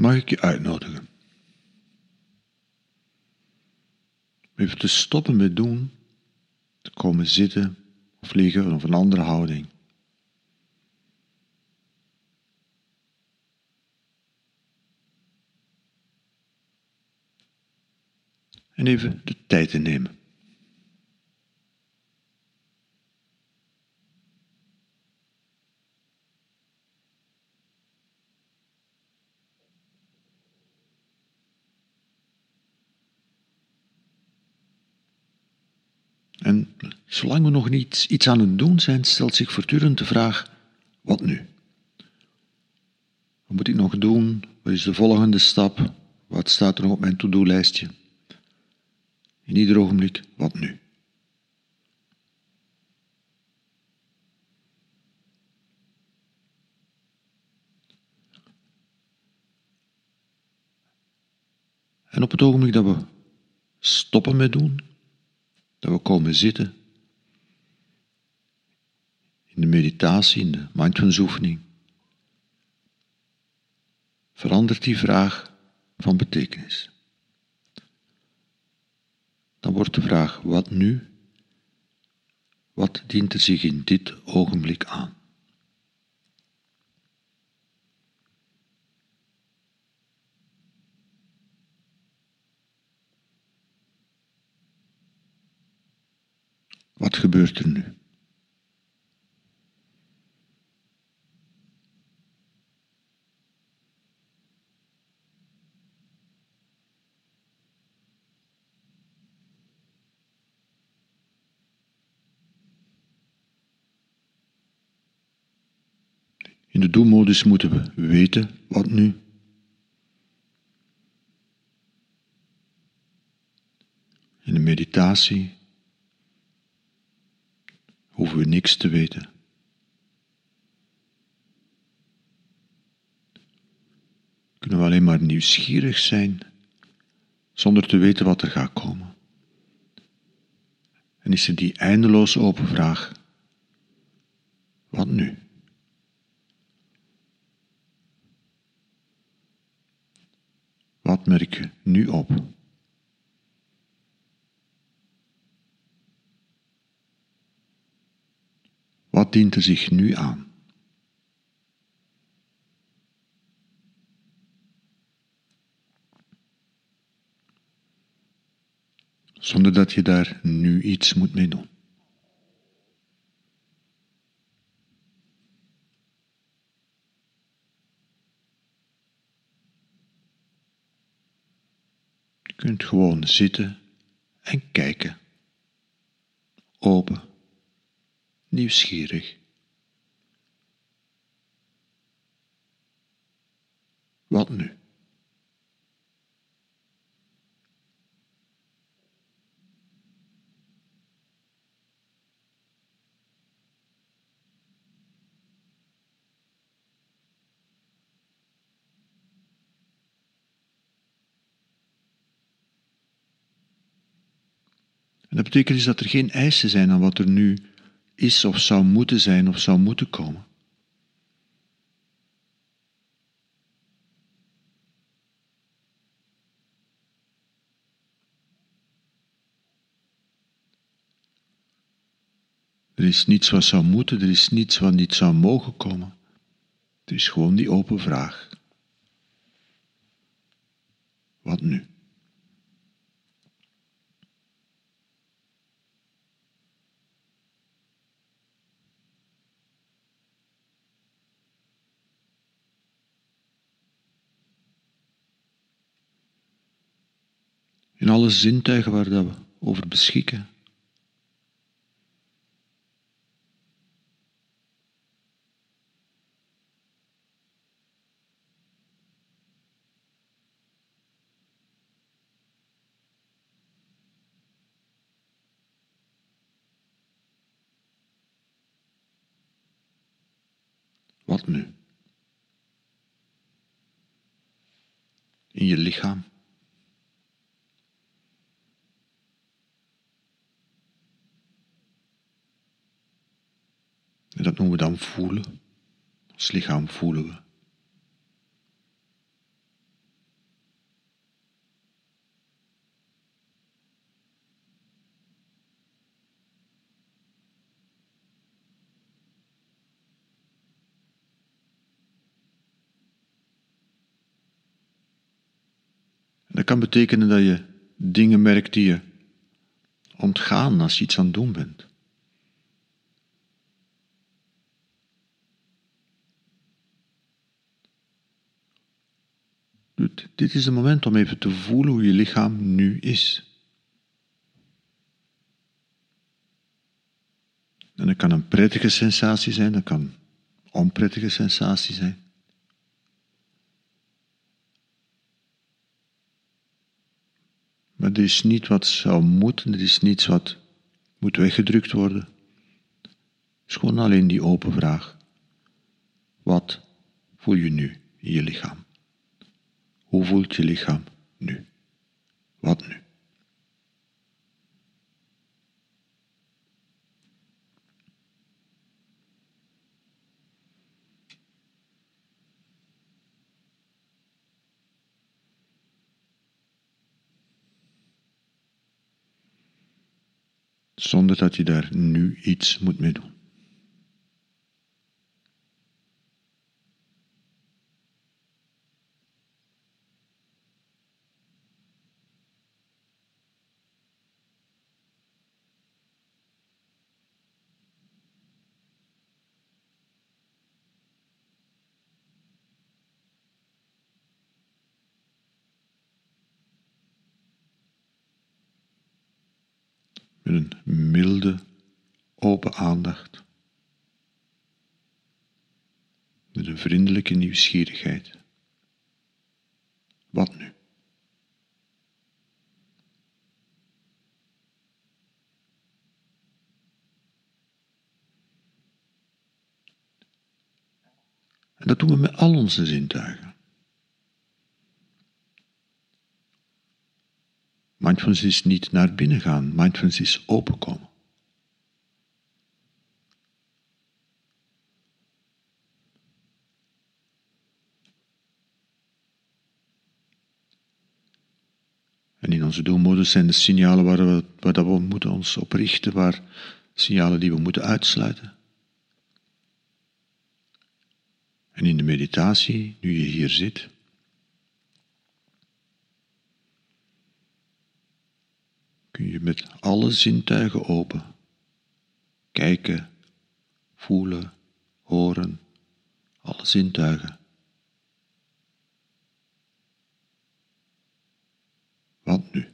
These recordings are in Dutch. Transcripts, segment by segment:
mag ik je uitnodigen. Even te stoppen met doen, te komen zitten of liggen of een andere houding. En even de tijd te nemen. En zolang we nog niet iets aan het doen zijn, stelt zich voortdurend de vraag: wat nu? Wat moet ik nog doen? Wat is de volgende stap? Wat staat er nog op mijn to-do-lijstje? In ieder ogenblik, wat nu? En op het ogenblik dat we stoppen met doen, dat we komen zitten in de meditatie, in de mindfulness verandert die vraag van betekenis. Dan wordt de vraag wat nu, wat dient er zich in dit ogenblik aan? Wat gebeurt er nu? In de doelmodus moeten we weten wat nu. In de meditatie niks te weten. Kunnen we alleen maar nieuwsgierig zijn zonder te weten wat er gaat komen. En is er die eindeloos open vraag: wat nu? Wat merk je nu op? Wat dient er zich nu aan? Zonder dat je daar nu iets moet mee doen. Je kunt gewoon zitten en kijken. Open nieuwsgierig. Wat nu? Dat betekent dus dat er geen eisen zijn aan wat er nu is of zou moeten zijn of zou moeten komen. Er is niets wat zou moeten, er is niets wat niet zou mogen komen. Het is gewoon die open vraag. Wat nu? In alle zintuigen waar dat we over beschikken. Wat nu? In je lichaam. hoe we dan voelen. Ons lichaam voelen we. Dat kan betekenen dat je dingen merkt die je ontgaan als je iets aan het doen bent. Dit is het moment om even te voelen hoe je lichaam nu is. En dat kan een prettige sensatie zijn, dat kan een onprettige sensatie zijn. Maar er is niet wat zou moeten, er is niets wat moet weggedrukt worden. Het is gewoon alleen die open vraag. Wat voel je nu in je lichaam? Hoe voelt je lichaam nu? Wat nu? Zonder dat je daar nu iets moet mee doen. Met een milde, open aandacht, met een vriendelijke nieuwsgierigheid. Wat nu? En dat doen we met al onze zintuigen. Mindfulness is niet naar binnen gaan, mindfulness is openkomen. En in onze doelmodus zijn de signalen waar we, waar we moeten ons op richten, waar signalen die we moeten uitsluiten. En in de meditatie, nu je hier zit, kun je met alle zintuigen open kijken, voelen, horen, alle zintuigen. Wat nu?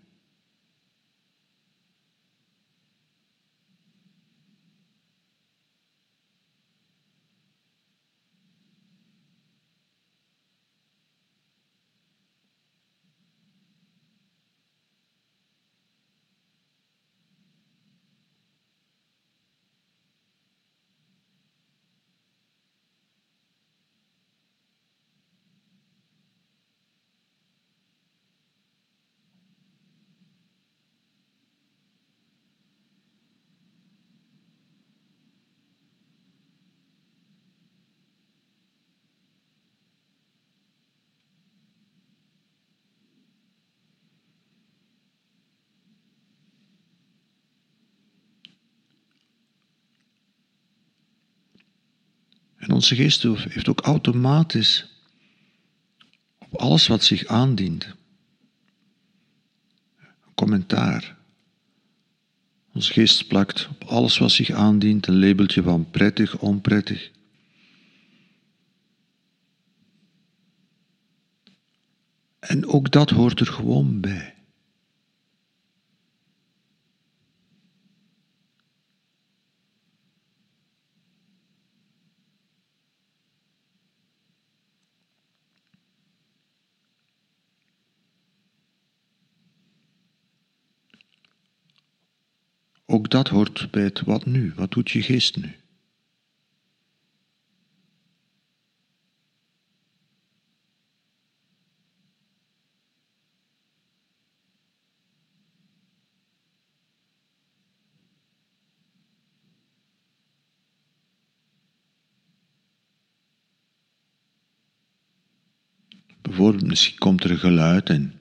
Onze geest heeft ook automatisch op alles wat zich aandient een commentaar. Onze geest plakt op alles wat zich aandient een labeltje van prettig, onprettig. En ook dat hoort er gewoon bij. Ook dat hoort bij het wat nu. Wat doet je geest nu? Bijvoorbeeld, misschien komt er een geluid en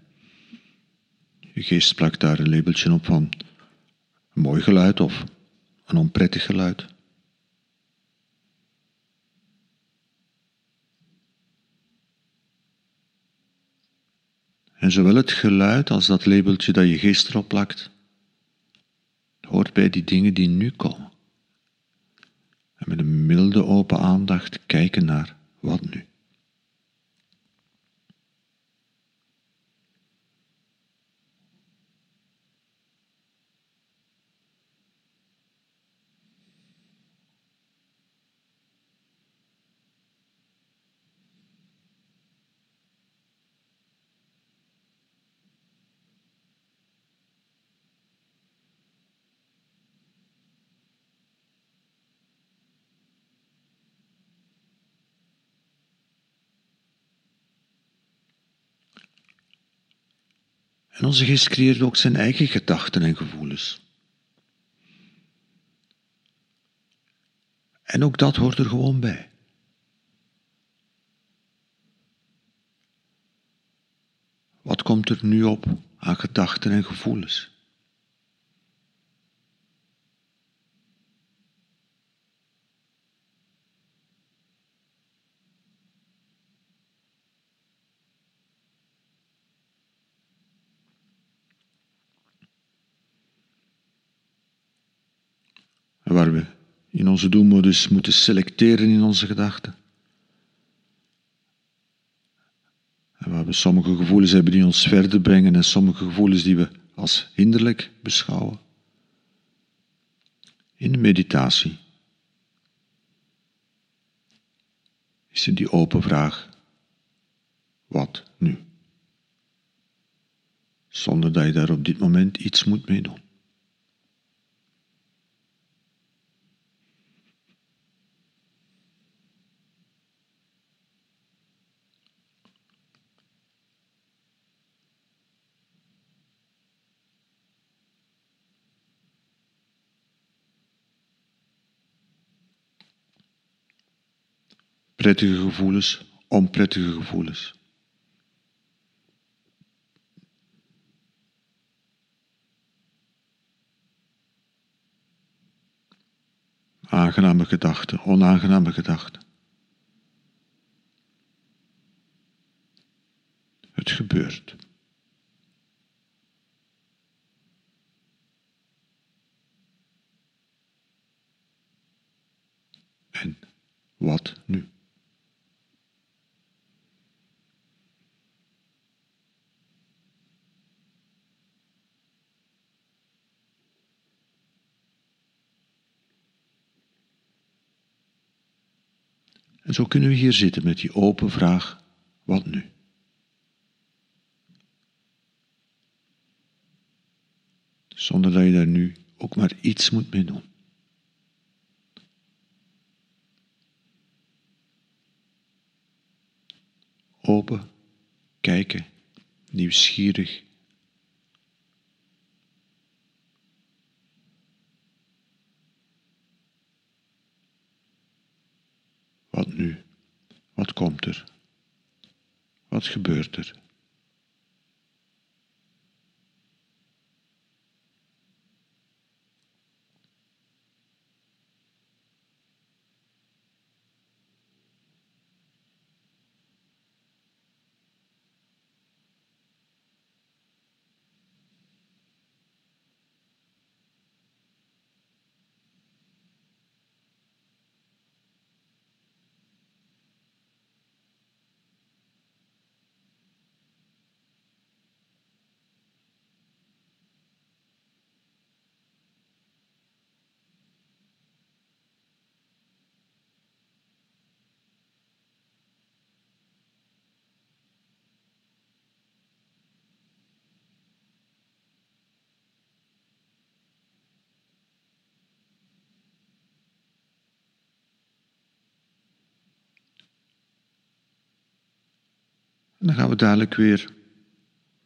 je geest plakt daar een labeltje op van een mooi geluid of een onprettig geluid. En zowel het geluid als dat labeltje dat je geest erop plakt, hoort bij die dingen die nu komen. En met een milde open aandacht kijken naar wat nu. En onze geest creëert ook zijn eigen gedachten en gevoelens. En ook dat hoort er gewoon bij. Wat komt er nu op aan gedachten en gevoelens? Waar we in onze doelmodus moeten selecteren in onze gedachten. En waar we sommige gevoelens hebben die ons verder brengen en sommige gevoelens die we als hinderlijk beschouwen. In de meditatie is er die open vraag: wat nu? Zonder dat je daar op dit moment iets moet mee doen. Prettige gevoelens, onprettige gevoelens. Aangename gedachten, onaangename gedachten. Het gebeurt. En wat nu? En zo kunnen we hier zitten met die open vraag, wat nu? Zonder dat je daar nu ook maar iets moet mee doen. Open, kijken, nieuwsgierig Wat nu? Wat komt er? Wat gebeurt er? Dan gaan we dadelijk weer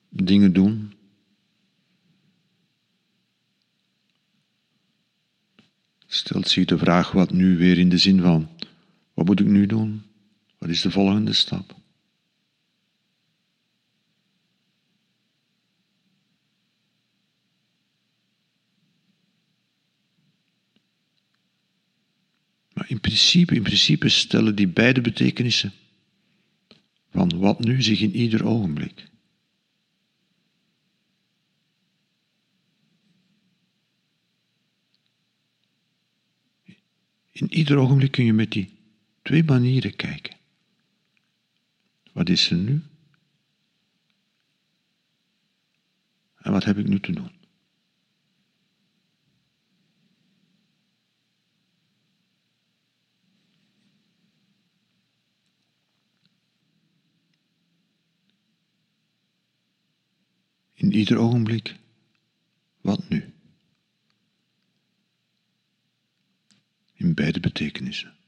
dingen doen. Stelt zich de vraag wat nu weer in de zin van, wat moet ik nu doen? Wat is de volgende stap? Maar in principe, in principe stellen die beide betekenissen van wat nu zich in ieder ogenblik. In ieder ogenblik kun je met die twee manieren kijken. Wat is er nu? En wat heb ik nu te doen? Ieder ogenblik, wat nu? In beide betekenissen.